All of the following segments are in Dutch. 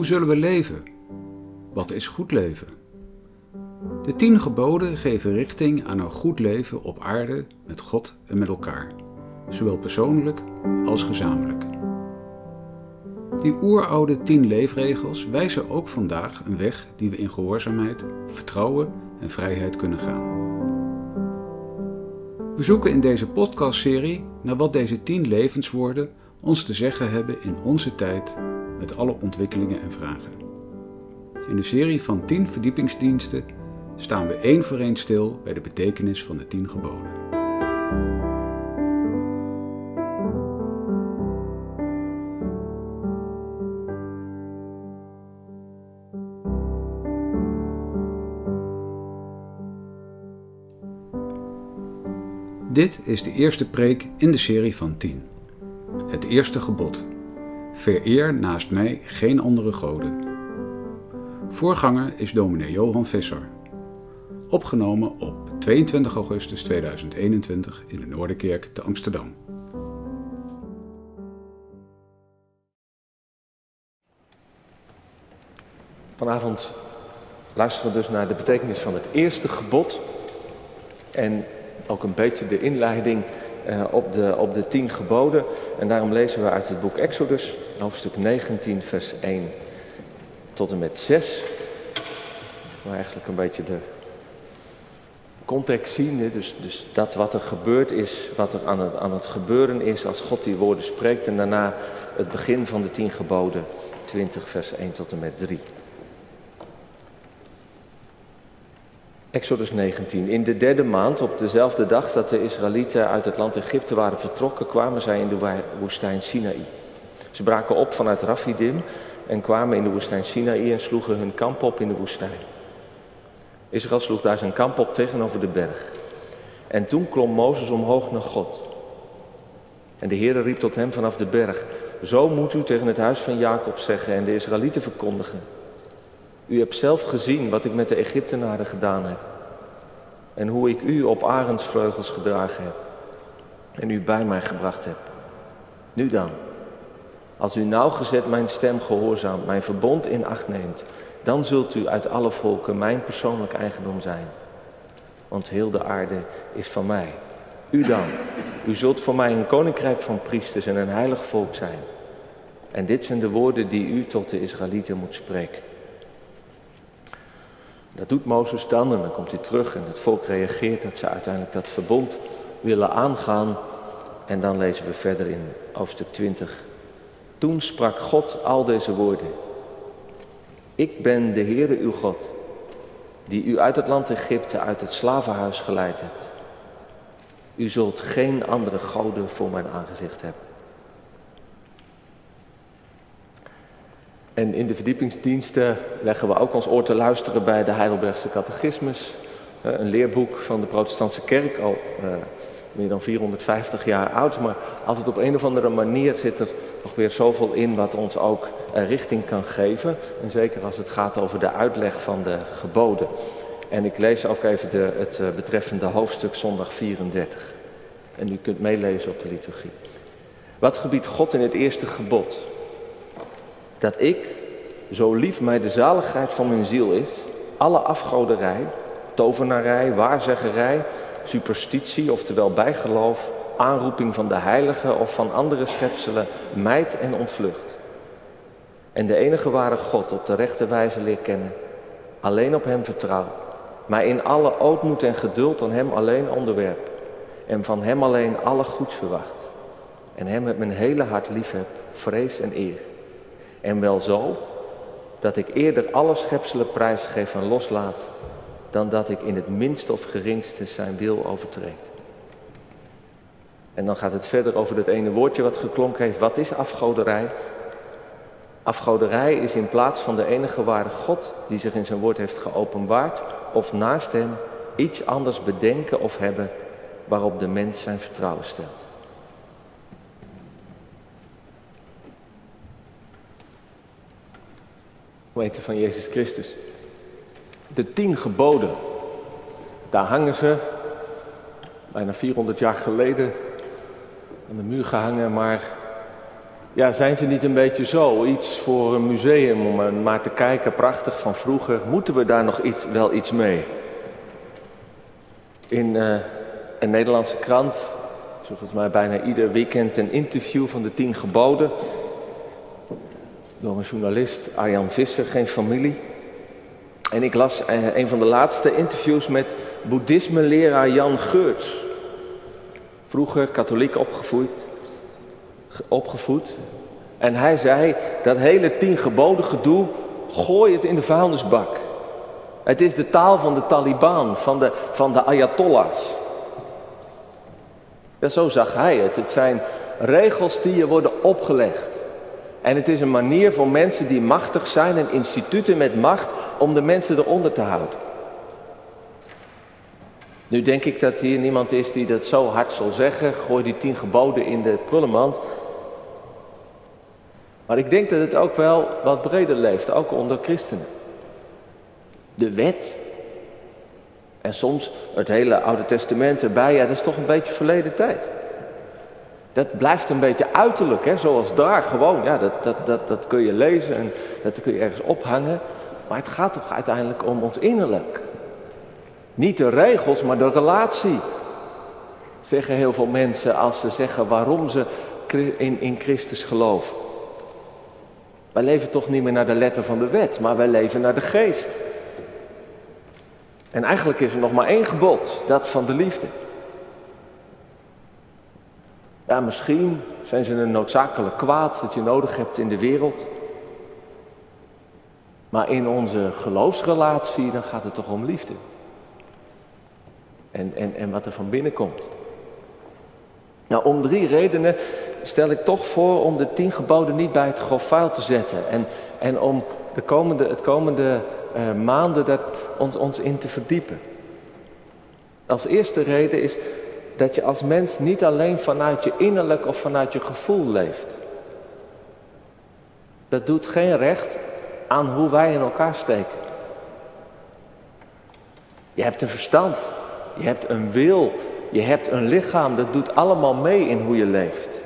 Hoe zullen we leven? Wat is goed leven? De tien geboden geven richting aan een goed leven op aarde met God en met elkaar, zowel persoonlijk als gezamenlijk. Die oeroude tien leefregels wijzen ook vandaag een weg die we in gehoorzaamheid, vertrouwen en vrijheid kunnen gaan. We zoeken in deze podcastserie naar wat deze tien levenswoorden ons te zeggen hebben in onze tijd met alle ontwikkelingen en vragen. In de serie van 10 verdiepingsdiensten staan we één voor één stil bij de betekenis van de 10 geboden. Dit is de eerste preek in de serie van 10. Het eerste gebod. Vereer naast mij geen andere goden. Voorganger is dominee Johan Visser. Opgenomen op 22 augustus 2021 in de Noorderkerk te Amsterdam. Vanavond luisteren we dus naar de betekenis van het eerste gebod. En ook een beetje de inleiding op, de, op de tien geboden. En daarom lezen we uit het boek Exodus, hoofdstuk 19, vers 1 tot en met 6. Maar eigenlijk een beetje de context zien. Dus, dus dat wat er gebeurd is, wat er aan het, aan het gebeuren is als God die woorden spreekt. En daarna het begin van de tien geboden, 20, vers 1 tot en met 3. Exodus 19. In de derde maand, op dezelfde dag dat de Israëlieten uit het land Egypte waren vertrokken, kwamen zij in de woestijn Sinaï. Ze braken op vanuit Rafidim en kwamen in de woestijn Sinaï en sloegen hun kamp op in de woestijn. Israël sloeg daar zijn kamp op tegenover de berg. En toen klom Mozes omhoog naar God. En de Heere riep tot hem vanaf de berg: Zo moet u tegen het huis van Jacob zeggen en de Israëlieten verkondigen. U hebt zelf gezien wat ik met de Egyptenaren gedaan heb. En hoe ik u op arendsvleugels gedragen heb. En u bij mij gebracht heb. Nu dan, als u nauwgezet mijn stem gehoorzaamt, mijn verbond in acht neemt, dan zult u uit alle volken mijn persoonlijk eigendom zijn. Want heel de aarde is van mij. U dan, u zult voor mij een koninkrijk van priesters en een heilig volk zijn. En dit zijn de woorden die u tot de Israëlieten moet spreken. Dat doet Mozes dan en dan komt hij terug en het volk reageert dat ze uiteindelijk dat verbond willen aangaan. En dan lezen we verder in hoofdstuk 20. Toen sprak God al deze woorden. Ik ben de Heere uw God, die u uit het land Egypte, uit het slavenhuis geleid hebt. U zult geen andere goden voor mijn aangezicht hebben. En in de verdiepingsdiensten leggen we ook ons oor te luisteren bij de Heidelbergse Catechismus. Een leerboek van de protestantse kerk, al uh, meer dan 450 jaar oud. Maar altijd op een of andere manier zit er nog weer zoveel in wat ons ook uh, richting kan geven. En zeker als het gaat over de uitleg van de geboden. En ik lees ook even de, het uh, betreffende hoofdstuk zondag 34. En u kunt meelezen op de liturgie. Wat gebiedt God in het eerste gebod? Dat ik, zo lief mij de zaligheid van mijn ziel is, alle afgoderij, tovenarij, waarzeggerij, superstitie, oftewel bijgeloof, aanroeping van de heilige of van andere schepselen, mijt en ontvlucht. En de enige ware God op de rechte wijze leer kennen, alleen op Hem vertrouw, maar in alle ootmoed en geduld aan Hem alleen onderwerp en van Hem alleen alle goeds verwacht en Hem met mijn hele hart lief heb, vrees en eer. En wel zo dat ik eerder alle schepselen prijsgeef en loslaat, dan dat ik in het minste of geringste zijn wil overtreed. En dan gaat het verder over dat ene woordje wat geklonken heeft. Wat is afgoderij? Afgoderij is in plaats van de enige ware God die zich in zijn woord heeft geopenbaard, of naast hem iets anders bedenken of hebben waarop de mens zijn vertrouwen stelt. Van Jezus Christus. De tien geboden, daar hangen ze, bijna 400 jaar geleden, aan de muur gehangen, maar Ja, zijn ze niet een beetje zo? Iets voor een museum om maar te kijken, prachtig van vroeger. Moeten we daar nog iets, wel iets mee? In uh, een Nederlandse krant, volgens mij bijna ieder weekend een interview van de tien geboden. Door een journalist, Arjan Visser, geen familie. En ik las uh, een van de laatste interviews met boeddhisme-leraar Jan Geurts. Vroeger katholiek opgevoed, opgevoed. En hij zei, dat hele tien geboden gedoe, gooi het in de vuilnisbak. Het is de taal van de Taliban, van de, van de Ayatollahs. Ja, zo zag hij het. Het zijn regels die je worden opgelegd. En het is een manier voor mensen die machtig zijn en instituten met macht om de mensen eronder te houden. Nu denk ik dat hier niemand is die dat zo hard zal zeggen. Gooi die tien geboden in de prullenmand. Maar ik denk dat het ook wel wat breder leeft, ook onder christenen. De wet. En soms het hele Oude Testament erbij, ja, dat is toch een beetje verleden tijd. Dat blijft een beetje uiterlijk, hè? zoals daar gewoon. Ja, dat, dat, dat, dat kun je lezen en dat kun je ergens ophangen. Maar het gaat toch uiteindelijk om ons innerlijk. Niet de regels, maar de relatie. Zeggen heel veel mensen als ze zeggen waarom ze in, in Christus geloven. Wij leven toch niet meer naar de letter van de wet, maar wij leven naar de geest. En eigenlijk is er nog maar één gebod, dat van de liefde. Ja, misschien zijn ze een noodzakelijk kwaad dat je nodig hebt in de wereld. Maar in onze geloofsrelatie, dan gaat het toch om liefde. En, en, en wat er van binnen komt. Nou, om drie redenen stel ik toch voor om de tien geboden niet bij het grof vuil te zetten. En, en om de komende, het komende uh, maanden dat ons, ons in te verdiepen. Als eerste reden is dat je als mens niet alleen vanuit je innerlijk of vanuit je gevoel leeft. Dat doet geen recht aan hoe wij in elkaar steken. Je hebt een verstand, je hebt een wil, je hebt een lichaam, dat doet allemaal mee in hoe je leeft.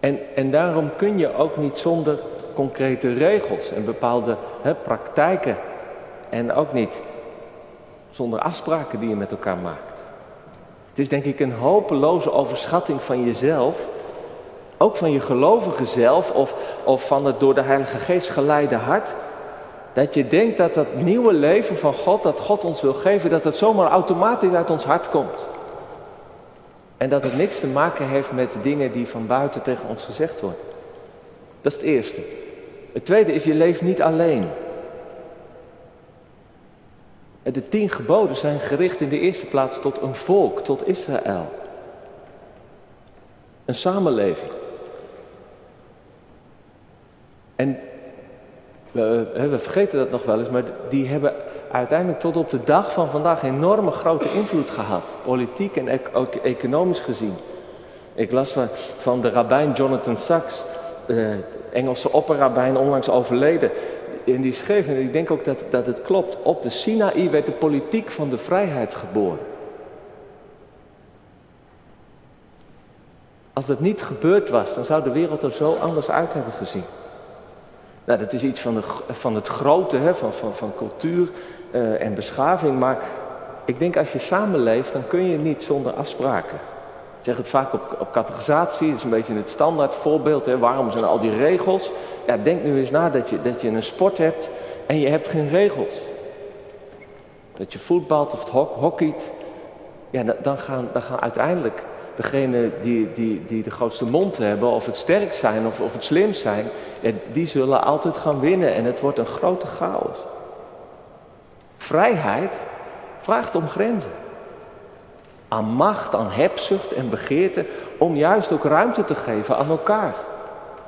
En, en daarom kun je ook niet zonder concrete regels en bepaalde praktijken. En ook niet zonder afspraken die je met elkaar maakt. Het is denk ik een hopeloze overschatting van jezelf. Ook van je gelovige zelf of, of van het door de Heilige Geest geleide hart. Dat je denkt dat dat nieuwe leven van God, dat God ons wil geven, dat het zomaar automatisch uit ons hart komt. En dat het niks te maken heeft met dingen die van buiten tegen ons gezegd worden. Dat is het eerste. Het tweede is, je leeft niet alleen. De tien geboden zijn gericht in de eerste plaats tot een volk, tot Israël. Een samenleving. En we, vergeten dat nog wel eens, maar die hebben uiteindelijk tot op de dag van vandaag enorme grote invloed gehad. Politiek en ook economisch gezien. Ik las van, de rabbijn Jonathan Sachs, de Engelse opperrabijn, onlangs overleden. En die schreef, en ik denk ook dat, dat het klopt, op de Sinaï werd de politiek van de vrijheid geboren. Als dat niet gebeurd was, dan zou de wereld er zo anders uit hebben gezien. Nou, dat is iets van, de, van het grote, hè, van, van, van cultuur uh, en beschaving. Maar ik denk als je samenleeft, dan kun je niet zonder afspraken. Ik zeg het vaak op, op categorisatie, dat is een beetje het standaard voorbeeld. Hè. Waarom zijn al die regels? Ja, denk nu eens na dat je, dat je een sport hebt en je hebt geen regels. Dat je voetbalt of hockeyt. Ja, dan gaan, dan gaan uiteindelijk degene die, die, die de grootste mond hebben, of het sterk zijn of, of het slim zijn, die zullen altijd gaan winnen en het wordt een grote chaos. Vrijheid vraagt om grenzen. Aan macht, aan hebzucht en begeerte, om juist ook ruimte te geven aan elkaar.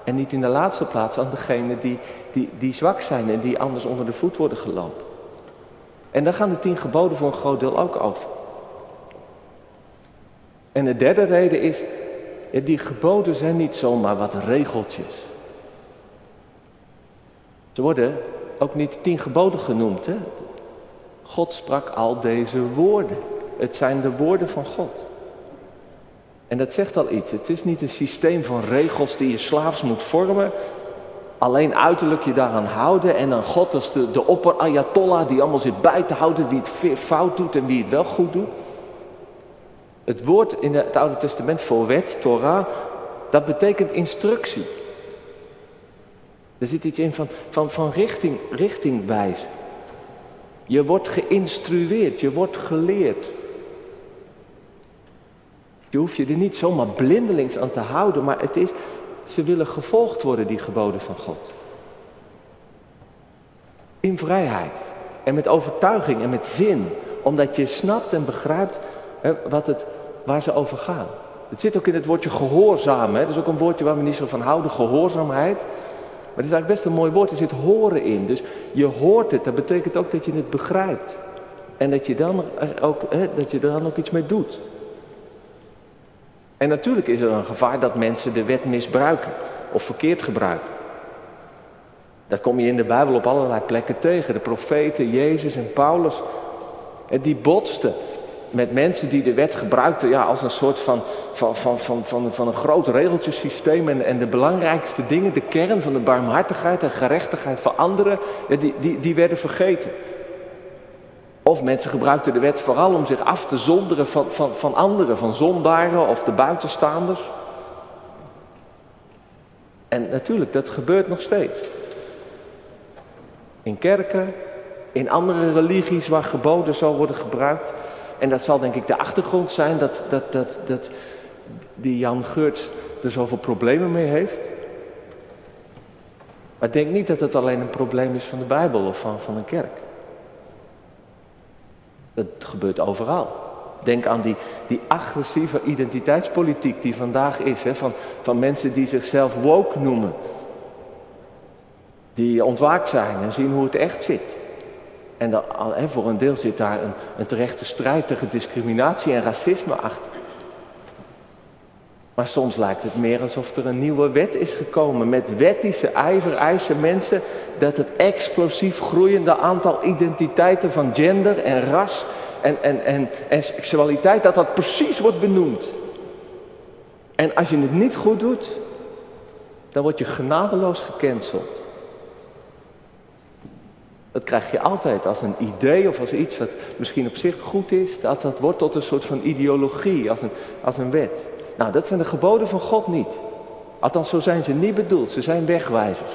En niet in de laatste plaats aan degenen die, die, die zwak zijn en die anders onder de voet worden gelopen. En daar gaan de tien geboden voor een groot deel ook over. En de derde reden is, die geboden zijn niet zomaar wat regeltjes. Ze worden ook niet tien geboden genoemd. Hè? God sprak al deze woorden. Het zijn de woorden van God. En dat zegt al iets. Het is niet een systeem van regels die je slaafs moet vormen. Alleen uiterlijk je daaraan houden. En dan God als de, de opper Ayatollah die allemaal zit bij te houden. Wie het fout doet en wie het wel goed doet. Het woord in het Oude Testament voor wet, Torah, dat betekent instructie. Er zit iets in van, van, van richting, richtingwijs. Je wordt geïnstrueerd, je wordt geleerd. Je hoeft je er niet zomaar blindelings aan te houden, maar het is, ze willen gevolgd worden, die geboden van God. In vrijheid en met overtuiging en met zin, omdat je snapt en begrijpt hè, wat het, waar ze over gaan. Het zit ook in het woordje gehoorzaam. Hè? Dat is ook een woordje waar we niet zo van houden, gehoorzaamheid. Maar het is eigenlijk best een mooi woord, er zit horen in. Dus je hoort het, dat betekent ook dat je het begrijpt. En dat je, dan ook, hè, dat je er dan ook iets mee doet. En natuurlijk is er een gevaar dat mensen de wet misbruiken of verkeerd gebruiken. Dat kom je in de Bijbel op allerlei plekken tegen. De profeten, Jezus en Paulus. En die botsten met mensen die de wet gebruikten ja, als een soort van, van, van, van, van, van een groot regeltjesysteem. En, en de belangrijkste dingen, de kern van de barmhartigheid en gerechtigheid voor anderen, die, die, die werden vergeten. Of mensen gebruikten de wet vooral om zich af te zonderen van, van, van anderen, van zondaren of de buitenstaanders. En natuurlijk, dat gebeurt nog steeds. In kerken, in andere religies waar geboden zal worden gebruikt. En dat zal denk ik de achtergrond zijn dat, dat, dat, dat die Jan Geurts er zoveel problemen mee heeft. Maar denk niet dat het alleen een probleem is van de Bijbel of van, van een kerk. Dat gebeurt overal. Denk aan die, die agressieve identiteitspolitiek die vandaag is. Hè, van, van mensen die zichzelf woke noemen. Die ontwaakt zijn en zien hoe het echt zit. En hè, voor een deel zit daar een, een terechte strijd tegen discriminatie en racisme achter. Maar soms lijkt het meer alsof er een nieuwe wet is gekomen. Met wettische ijver eisen mensen dat het explosief groeiende aantal identiteiten van gender en ras en, en, en, en seksualiteit, dat dat precies wordt benoemd. En als je het niet goed doet, dan word je genadeloos gecanceld. Dat krijg je altijd als een idee of als iets wat misschien op zich goed is. Dat dat wordt tot een soort van ideologie, als een, als een wet. Nou, dat zijn de geboden van God niet. Althans, zo zijn ze niet bedoeld. Ze zijn wegwijzers.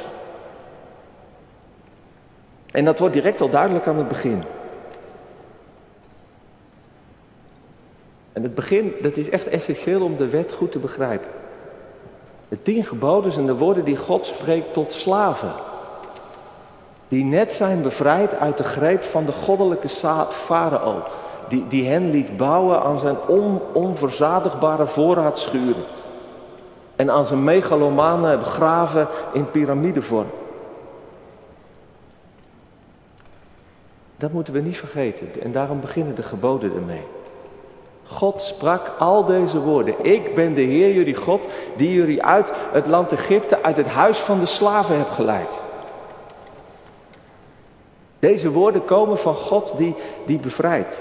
En dat wordt direct al duidelijk aan het begin. En het begin, dat is echt essentieel om de wet goed te begrijpen. De tien geboden zijn de woorden die God spreekt tot slaven. Die net zijn bevrijd uit de greep van de goddelijke farao. Die, die hen liet bouwen aan zijn on, onverzadigbare voorraadschuren. En aan zijn megalomane graven in piramidevorm. Dat moeten we niet vergeten. En daarom beginnen de geboden ermee. God sprak al deze woorden. Ik ben de Heer jullie God die jullie uit het land Egypte, uit het huis van de slaven hebt geleid. Deze woorden komen van God die, die bevrijdt.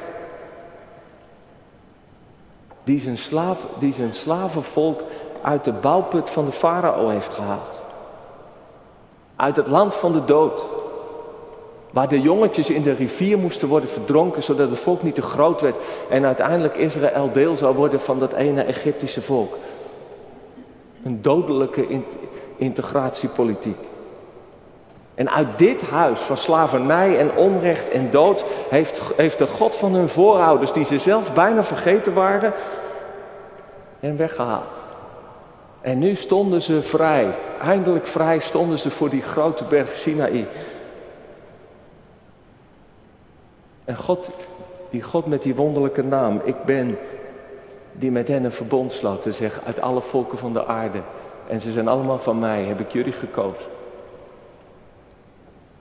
Die zijn, slaaf, die zijn slavenvolk uit de bouwput van de farao heeft gehaald. Uit het land van de dood. Waar de jongetjes in de rivier moesten worden verdronken, zodat het volk niet te groot werd. En uiteindelijk Israël deel zou worden van dat ene Egyptische volk. Een dodelijke integratiepolitiek. En uit dit huis van slavernij en onrecht en dood heeft, heeft de God van hun voorouders, die ze zelf bijna vergeten waren, hen weggehaald. En nu stonden ze vrij. Eindelijk vrij stonden ze voor die grote berg Sinaï. En God, die God met die wonderlijke naam, ik ben, die met hen een verbond sloot te zeggen, uit alle volken van de aarde. En ze zijn allemaal van mij, heb ik jullie gekozen.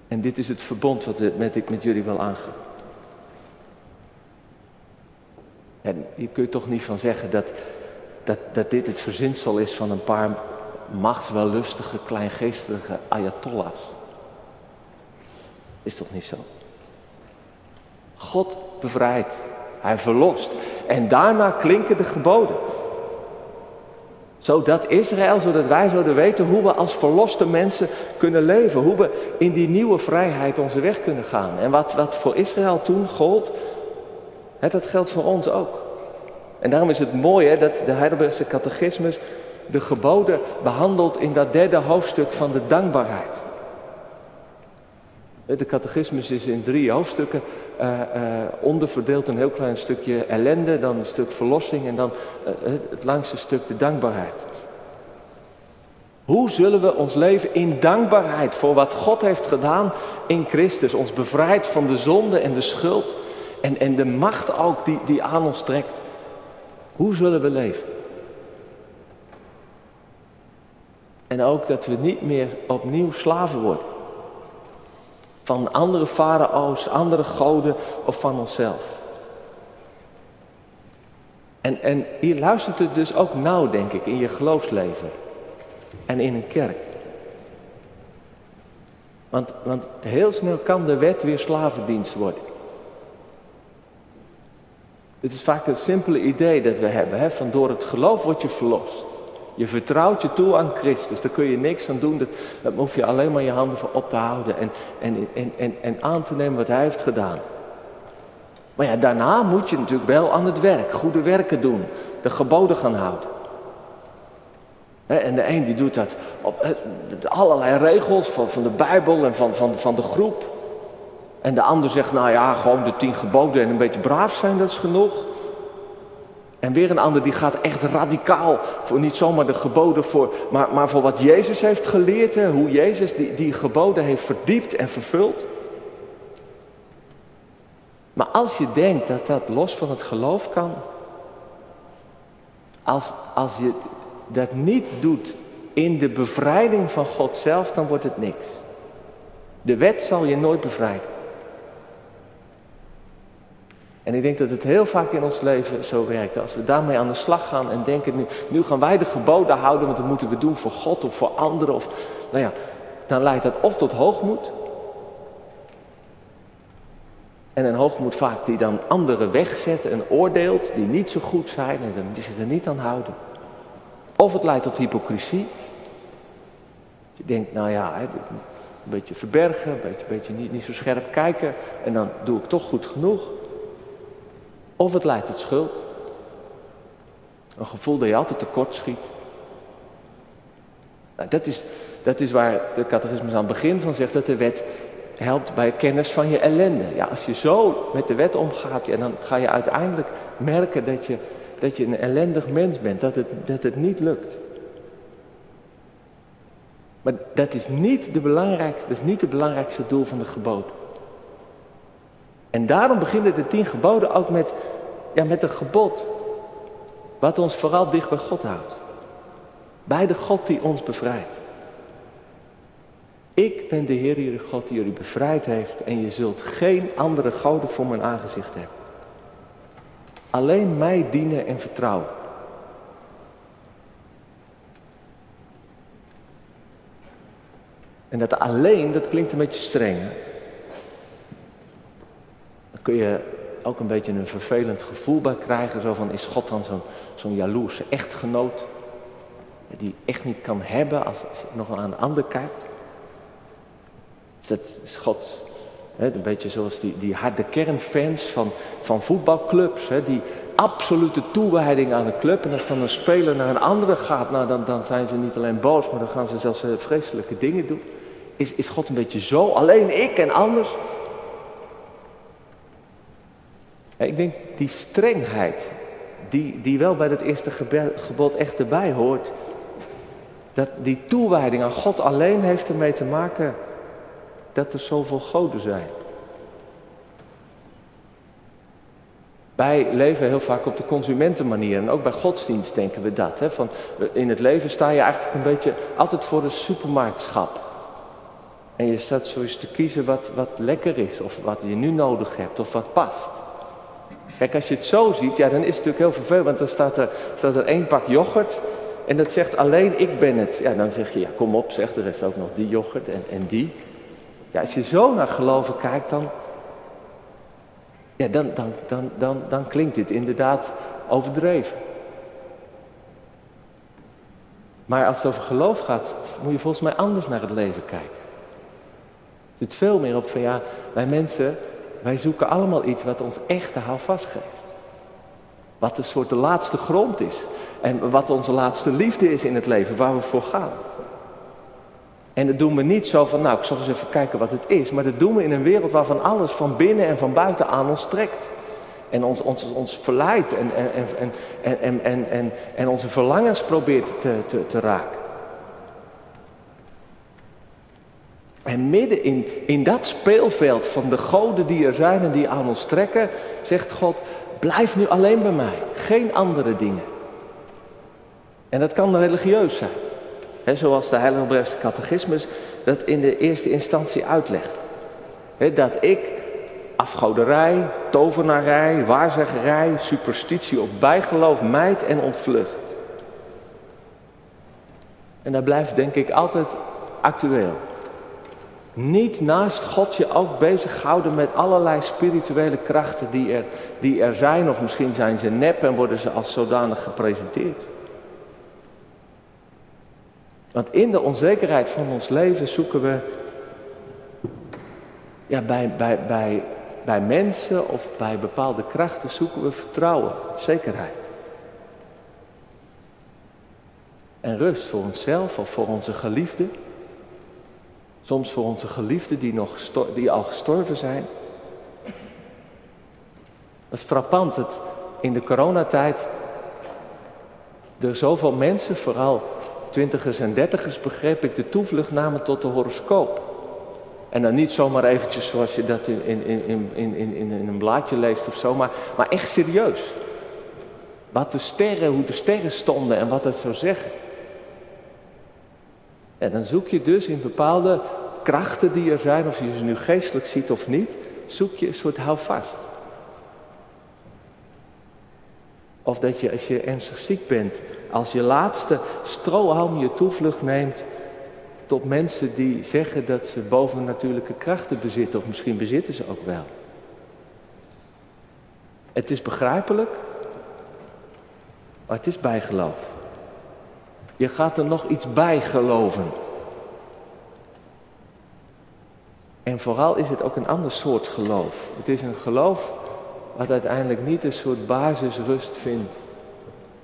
En dit is het verbond wat ik met jullie wil aangaan. En je kunt toch niet van zeggen dat, dat, dat dit het verzinsel is van een paar machtswellustige, kleingeestige ayatollahs. Is toch niet zo? God bevrijdt. Hij verlost. En daarna klinken de geboden. Zodat Israël, zodat wij zouden weten hoe we als verloste mensen kunnen leven. Hoe we in die nieuwe vrijheid onze weg kunnen gaan. En wat, wat voor Israël toen gold, dat geldt voor ons ook. En daarom is het mooi hè, dat de Heidelbergse catechismus de geboden behandelt in dat derde hoofdstuk van de dankbaarheid. De catechismus is in drie hoofdstukken uh, uh, onderverdeeld. Een heel klein stukje ellende, dan een stuk verlossing en dan uh, het langste stuk de dankbaarheid. Hoe zullen we ons leven in dankbaarheid voor wat God heeft gedaan in Christus? Ons bevrijd van de zonde en de schuld en, en de macht ook die, die aan ons trekt. Hoe zullen we leven? En ook dat we niet meer opnieuw slaven worden. Van andere farao's, andere goden of van onszelf. En, en hier luistert het dus ook nauw, denk ik, in je geloofsleven. En in een kerk. Want, want heel snel kan de wet weer slavendienst worden. Het is vaak het simpele idee dat we hebben. Hè? Van door het geloof word je verlost. Je vertrouwt je toe aan Christus. Daar kun je niks aan doen. Dat, hoef je alleen maar je handen voor op te houden. En, en, en, en, en aan te nemen wat hij heeft gedaan. Maar ja, daarna moet je natuurlijk wel aan het werk. Goede werken doen. De geboden gaan houden. En de een die doet dat op allerlei regels van, van de Bijbel en van, van, van de groep. En de ander zegt, nou ja, gewoon de tien geboden en een beetje braaf zijn, dat is genoeg. En weer een ander die gaat echt radicaal voor niet zomaar de geboden voor, maar, maar voor wat Jezus heeft geleerd. Hè, hoe Jezus die, die geboden heeft verdiept en vervuld. Maar als je denkt dat dat los van het geloof kan, als, als je dat niet doet in de bevrijding van God zelf, dan wordt het niks. De wet zal je nooit bevrijden. En ik denk dat het heel vaak in ons leven zo werkt. Als we daarmee aan de slag gaan en denken, nu, nu gaan wij de geboden houden, want dat moeten we doen voor God of voor anderen. Of, nou ja, dan leidt dat of tot hoogmoed. En een hoogmoed vaak die dan anderen wegzet en oordeelt, die niet zo goed zijn en die zich er niet aan houden. Of het leidt tot hypocrisie. Je denkt, nou ja, een beetje verbergen, een beetje, beetje niet, niet zo scherp kijken en dan doe ik toch goed genoeg. Of het leidt tot schuld. Een gevoel dat je altijd tekort schiet. Nou, dat, is, dat is waar de catechismus aan het begin van zegt dat de wet helpt bij kennis van je ellende. Ja, als je zo met de wet omgaat, dan ga je uiteindelijk merken dat je, dat je een ellendig mens bent, dat het, dat het niet lukt. Maar dat is niet, de belangrijkste, dat is niet het belangrijkste doel van de geboden. En daarom beginnen de tien geboden ook met, ja, met een gebod. Wat ons vooral dicht bij God houdt. Bij de God die ons bevrijdt. Ik ben de Heer jullie God die jullie bevrijd heeft en je zult geen andere goden voor mijn aangezicht hebben. Alleen mij dienen en vertrouwen. En dat alleen, dat klinkt een beetje streng. Hè? Kun je ook een beetje een vervelend gevoel bij krijgen. Zo van, is God dan zo'n zo'n jaloerse echtgenoot? Die echt niet kan hebben als, je nog aan een ander kijkt. Dat is God een beetje zoals die, die harde kernfans van, van voetbalclubs. Die absolute toewijding aan een club. En als dan een speler naar een andere gaat, nou, dan, dan zijn ze niet alleen boos, maar dan gaan ze zelfs eh, vreselijke dingen doen. Is, is God een beetje zo? Alleen ik en anders? Ik denk die strengheid, die, die wel bij het eerste gebod echt erbij hoort, dat die toewijding aan God alleen heeft ermee te maken dat er zoveel goden zijn. Wij leven heel vaak op de consumentenmanier en ook bij godsdienst denken we dat. Hè? Van, in het leven sta je eigenlijk een beetje altijd voor de supermarktschap. En je staat zo eens te kiezen wat, wat lekker is of wat je nu nodig hebt of wat past. Kijk, als je het zo ziet, ja, dan is het natuurlijk heel vervelend, want dan staat er, staat er één pak yoghurt en dat zegt alleen ik ben het. Ja, dan zeg je, ja, kom op, zeg, er is ook nog die yoghurt en, en die. Ja, als je zo naar geloven kijkt, dan, ja, dan, dan, dan, dan, dan klinkt dit inderdaad overdreven. Maar als het over geloof gaat, moet je volgens mij anders naar het leven kijken. Het zit veel meer op van ja, wij mensen, wij zoeken allemaal iets wat ons echte houvast geeft. Wat een soort de laatste grond is. En wat onze laatste liefde is in het leven, waar we voor gaan. En dat doen we niet zo van, nou, ik zal eens even kijken wat het is. Maar dat doen we in een wereld waarvan alles van binnen en van buiten aan ons trekt. En ons, ons, ons verleidt en, en, en, en, en, en, en onze verlangens probeert te, te, te raken. En midden in, in dat speelveld van de goden die er zijn en die aan ons trekken, zegt God, blijf nu alleen bij mij, geen andere dingen. En dat kan religieus zijn. Zoals de Heidelbergse catechismus dat in de eerste instantie uitlegt. dat ik afgoderij, tovenarij, waarzeggerij, superstitie of bijgeloof mijt en ontvlucht. En dat blijft denk ik altijd actueel. Niet naast God je ook bezighouden met allerlei spirituele krachten die er, die er zijn, of misschien zijn ze nep en worden ze als zodanig gepresenteerd. Want in de onzekerheid van ons leven zoeken we ja, bij, bij, bij, bij mensen of bij bepaalde krachten zoeken we vertrouwen, zekerheid. En rust voor onszelf of voor onze geliefden. Soms voor onze geliefden die, nog die al gestorven zijn. Dat is frappant dat in de coronatijd er zoveel mensen, vooral twintigers en dertigers, begreep ik, de toevlucht namen tot de horoscoop. En dan niet zomaar eventjes zoals je dat in, in, in, in, in, in een blaadje leest of zo, maar, maar echt serieus. Wat de sterren, hoe de sterren stonden en wat dat zou zeggen. En dan zoek je dus in bepaalde krachten die er zijn, of je ze nu geestelijk ziet of niet, zoek je een soort houvast. Of dat je als je ernstig ziek bent, als je laatste strohalm je toevlucht neemt tot mensen die zeggen dat ze bovennatuurlijke krachten bezitten, of misschien bezitten ze ook wel. Het is begrijpelijk, maar het is bijgeloof. Je gaat er nog iets bij geloven. En vooral is het ook een ander soort geloof. Het is een geloof wat uiteindelijk niet een soort basisrust vindt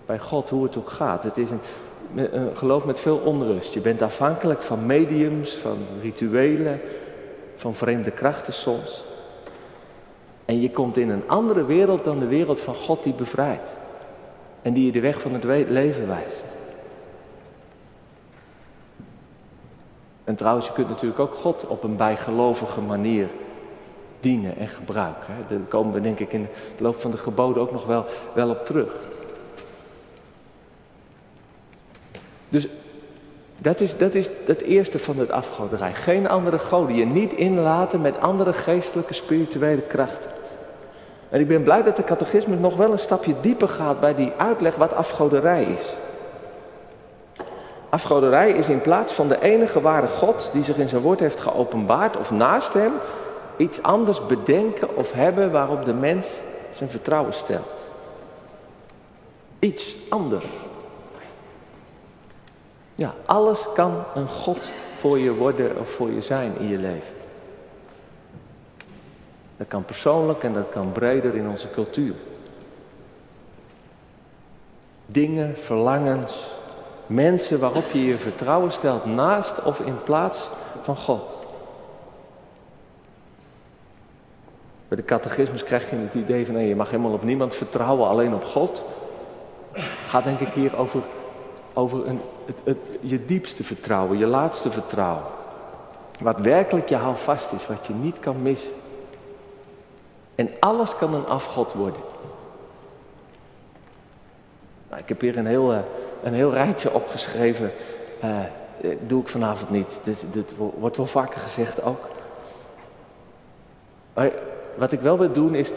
bij God, hoe het ook gaat. Het is een, geloof met veel onrust. Je bent afhankelijk van mediums, van rituelen, van vreemde krachten soms. En je komt in een andere wereld dan de wereld van God die bevrijdt. En die je de weg van het leven wijst. En trouwens, je kunt natuurlijk ook God op een bijgelovige manier dienen en gebruiken. Daar komen we denk ik in de loop van de geboden ook nog wel, wel op terug. Dus dat is, dat is het eerste van het afgoderij. Geen andere goden. Je niet inlaten met andere geestelijke, spirituele krachten. En ik ben blij dat de catechisme nog wel een stapje dieper gaat bij die uitleg wat afgoderij is. Afgoderij is in plaats van de enige ware God die zich in zijn woord heeft geopenbaard of naast hem iets anders bedenken of hebben waarop de mens zijn vertrouwen stelt. Iets anders. Ja, alles kan een God voor je worden of voor je zijn in je leven. Dat kan persoonlijk en dat kan breder in onze cultuur. Dingen, verlangens, mensen waarop je je vertrouwen stelt naast of in plaats van God. Bij de catechismus krijg je het idee van nee, je mag helemaal op niemand vertrouwen, alleen op God. Gaat denk ik hier over, over een, het, het, je diepste vertrouwen, je laatste vertrouwen. Wat werkelijk je houvast is, wat je niet kan missen. En alles kan een afgod worden. Nou, ik heb hier een heel, eh, een heel rijtje opgeschreven. Uh, doe ik vanavond niet. Dit, wordt wel vaker gezegd ook. Maar wat ik wel wil doen is.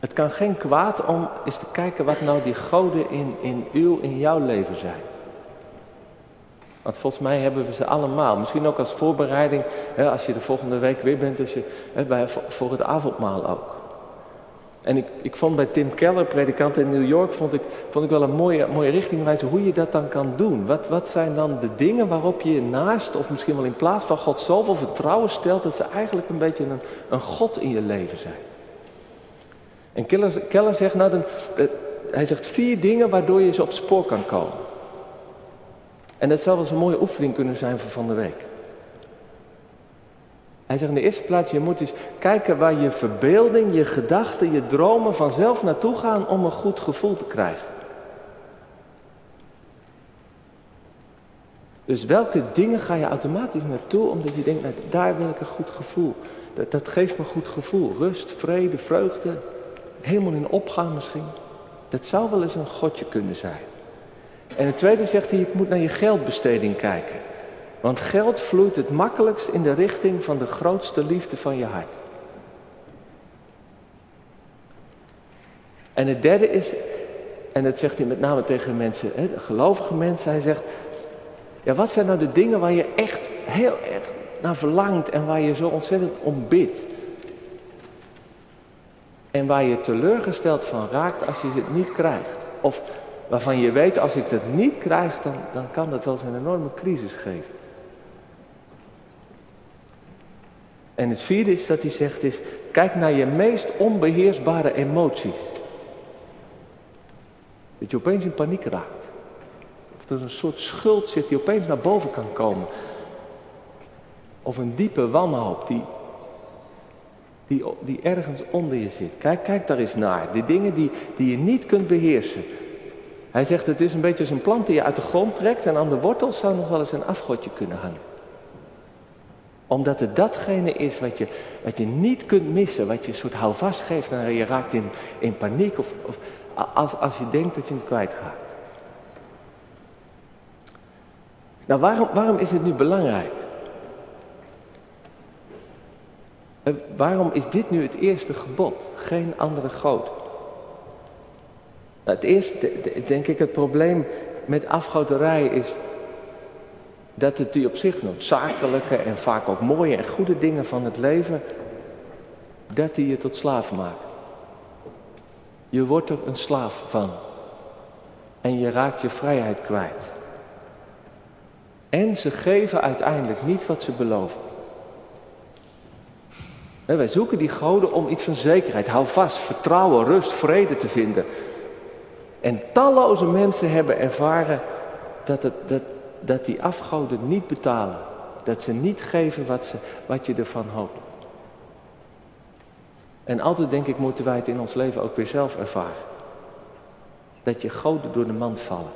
Het kan geen kwaad om eens te kijken wat nou die goden in, in uw, in jouw leven zijn. Want volgens mij hebben we ze allemaal. Misschien ook als voorbereiding, hè, als je de volgende week weer bent, dus je, hè, bij, voor het avondmaal ook. En ik, ik vond bij Tim Keller, predikant in New York, vond ik, vond ik wel een mooie, mooie richtingwijzer hoe je dat dan kan doen. Wat, wat zijn dan de dingen waarop je naast, of misschien wel in plaats van God, zoveel vertrouwen stelt dat ze eigenlijk een beetje een, een God in je leven zijn. En Keller, Keller zegt, nou, dan, hij zegt vier dingen waardoor je ze op spoor kan komen. En dat zou wel eens een mooie oefening kunnen zijn voor van de week. Hij zegt in de eerste plaats, je moet eens kijken waar je verbeelding, je gedachten, je dromen vanzelf naartoe gaan om een goed gevoel te krijgen. Dus welke dingen ga je automatisch naartoe omdat je denkt, nou, daar wil ik een goed gevoel. Dat, dat geeft me een goed gevoel. Rust, vrede, vreugde. Helemaal in opgaan misschien. Dat zou wel eens een godje kunnen zijn. En het tweede zegt hij, je moet naar je geldbesteding kijken. Want geld vloeit het makkelijkst in de richting van de grootste liefde van je hart. En het derde is, en dat zegt hij met name tegen mensen, hè, gelovige mensen, hij zegt, ja wat zijn nou de dingen waar je echt heel erg naar verlangt en waar je zo ontzettend om bidt? En waar je teleurgesteld van raakt als je het niet krijgt. Of waarvan je weet, als ik het niet krijg, dan, dan kan dat wel eens een enorme crisis geven. En het vierde is dat hij zegt is, kijk naar je meest onbeheersbare emoties. Dat je opeens in paniek raakt. Of er een soort schuld zit die opeens naar boven kan komen. Of een diepe wanhoop die, die, die ergens onder je zit. Kijk, kijk daar eens naar. Die dingen die, die je niet kunt beheersen. Hij zegt het is een beetje als een plant die je uit de grond trekt en aan de wortels zou nog wel eens een afgodje kunnen hangen omdat het datgene is wat je, wat je niet kunt missen, wat je een soort houvast geeft en je raakt in, in paniek of, of als, als je denkt dat je het kwijtgaat. Nou, waarom, waarom is het nu belangrijk? Eh, waarom is dit nu het eerste gebod? Geen andere God. Nou, het eerste, denk ik, het probleem met afgoderij is dat het die op zich noodzakelijke en vaak ook mooie en goede dingen van het leven, dat die je tot slaaf maken. Je wordt er een slaaf van. En je raakt je vrijheid kwijt. En ze geven uiteindelijk niet wat ze beloven. Wij zoeken die goden om iets van zekerheid, hou vast, vertrouwen, rust, vrede te vinden. En talloze mensen hebben ervaren dat, het, dat, dat die afgoden niet betalen. Dat ze niet geven wat, ze, wat je ervan hoopt. En altijd denk ik moeten wij het in ons leven ook weer zelf ervaren. Dat je goden door de mand vallen.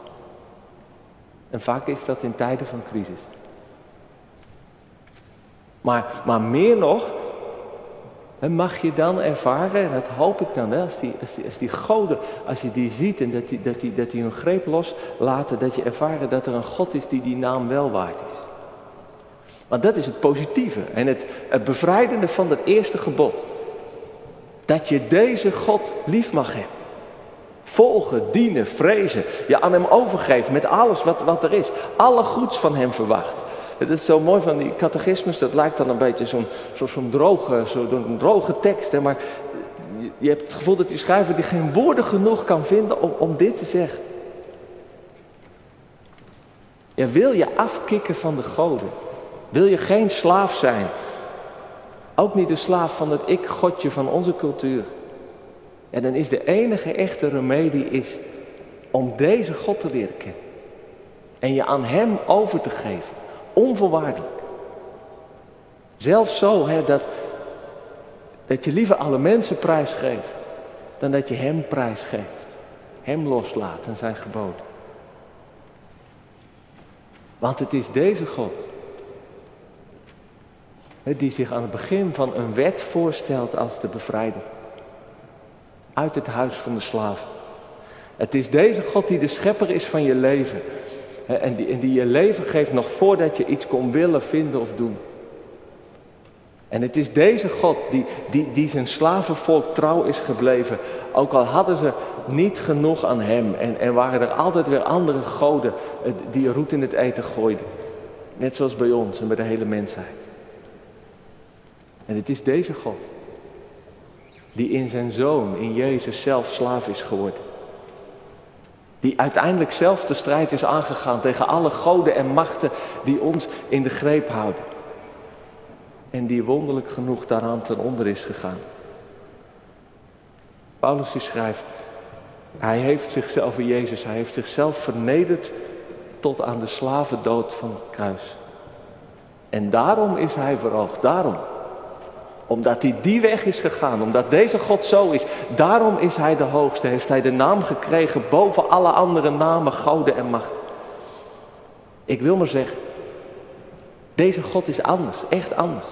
En vaak is dat in tijden van crisis. Maar, maar meer nog, mag je dan ervaren, en dat hoop ik dan, als, die, als, die, als die goden, als je die ziet en dat die, dat, die, dat die hun greep loslaten, dat je ervaren dat er een God is die die naam wel waard is. Want dat is het positieve en het, het bevrijdende van dat eerste gebod. Dat je deze God lief mag hebben. Volgen, dienen, vrezen. Je aan hem overgeeft met alles wat, wat er is. Alle goeds van hem verwacht. Het is zo mooi van die catechismus, dat lijkt dan een beetje zo'n zo, droge, zo'n droge tekst. Hè, maar je, hebt het gevoel dat die schrijver die geen woorden genoeg kan vinden om, om dit te zeggen. Wil je afkicken van de goden? Wil je geen slaaf zijn? Ook niet de slaaf van het ik-godje van onze cultuur. En dan is de enige echte remedie is om deze God te leren kennen. En je aan Hem over te geven. Onvoorwaardelijk. Zelfs zo hè, dat, dat je liever alle mensen prijsgeeft dan dat je Hem prijsgeeft. Hem loslaat en zijn geboden. Want het is deze God die zich aan het begin van een wet voorstelt als de bevrijder. Uit het huis van de slaven. Het is deze God die de schepper is van je leven. En die, die je leven geeft nog voordat je iets kon willen, vinden of doen. En het is deze God die, die, die zijn slavenvolk trouw is gebleven. Ook al hadden ze niet genoeg aan hem. En, en waren er altijd weer andere goden eh, die roet in het eten gooiden. Net zoals bij ons en bij de hele mensheid. En het is deze God Die in zijn zoon, in Jezus zelf slaaf is geworden. Die uiteindelijk zelf de strijd is aangegaan tegen alle goden en machten die ons in de greep houden. En die wonderlijk genoeg daaraan ten onder is gegaan. Paulus schrijft, hij heeft zichzelf in Jezus, hij heeft zichzelf vernederd tot aan de slavendood van het kruis. En daarom is hij verhoogd, daarom. Omdat hij die weg is gegaan, omdat deze God zo is, daarom is hij de hoogste, heeft hij de naam gekregen boven alle andere namen, goden en macht. Ik wil maar zeggen, deze God is anders, echt anders.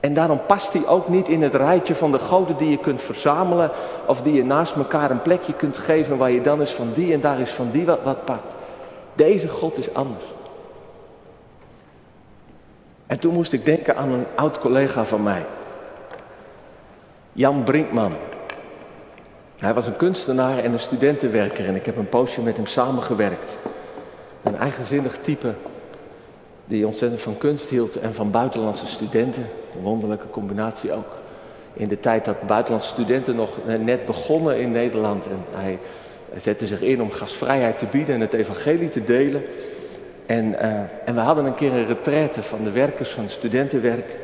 En daarom past hij ook niet in het rijtje van de goden die je kunt verzamelen. Of die je naast elkaar een plekje kunt geven waar je dan is van die en daar is van die wat, wat pakt. Deze God is anders. En toen moest ik denken aan een oud collega van mij. Jan Brinkman. Hij was een kunstenaar en een studentenwerker en ik heb een poosje met hem samengewerkt. Een eigenzinnig type die ontzettend van kunst hield en van buitenlandse studenten. Een wonderlijke combinatie ook. In de tijd dat buitenlandse studenten nog net begonnen in Nederland. En hij zette zich in om gastvrijheid te bieden en het evangelie te delen. En, uh, en we hadden een keer een retraite van de werkers van het studentenwerk.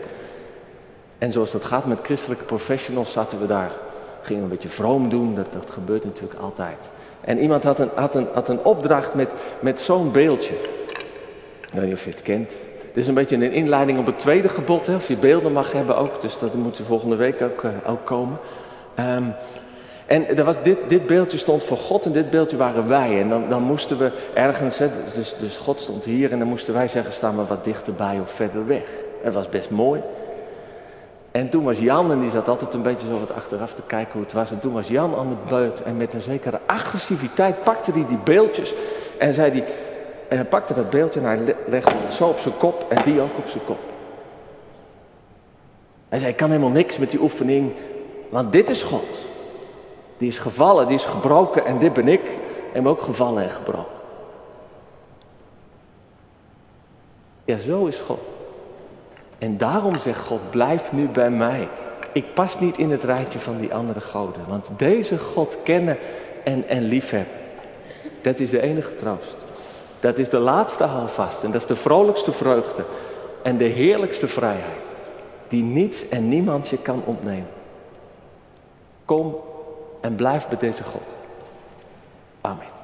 En zoals dat gaat met christelijke professionals zaten we daar. Gingen een beetje vroom doen, dat, dat gebeurt natuurlijk altijd. En iemand had een, had een, had een opdracht met, met zo'n beeldje. Ik weet niet of je het kent. Dit is een beetje een inleiding op het tweede gebod, hè, of je beelden mag hebben ook. Dus dat moet volgende week ook, uh, ook komen. Um, en er was dit, dit beeldje stond voor God en dit beeldje waren wij. En dan, dan moesten we ergens, hè, dus, dus God stond hier en dan moesten wij zeggen, staan we wat dichterbij of verder weg. Het was best mooi. En toen was Jan, en die zat altijd een beetje zo wat achteraf te kijken hoe het was. En toen was Jan aan de beurt en met een zekere agressiviteit pakte hij die beeldjes en zei hij, en hij pakte dat beeldje en hij legde het zo op zijn kop en die ook op zijn kop. Hij zei, ik kan helemaal niks met die oefening, want dit is God. Die is gevallen, die is gebroken en dit ben ik. En ben ook gevallen en gebroken. Ja, zo is God. En daarom zegt God, blijf nu bij mij. Ik pas niet in het rijtje van die andere goden. Want deze God kennen en, en liefhebben. Dat is de enige troost. Dat is de laatste houvast. En dat is de vrolijkste vreugde. En de heerlijkste vrijheid. Die niets en niemand je kan ontnemen. Kom en blijf bij deze God. Amen.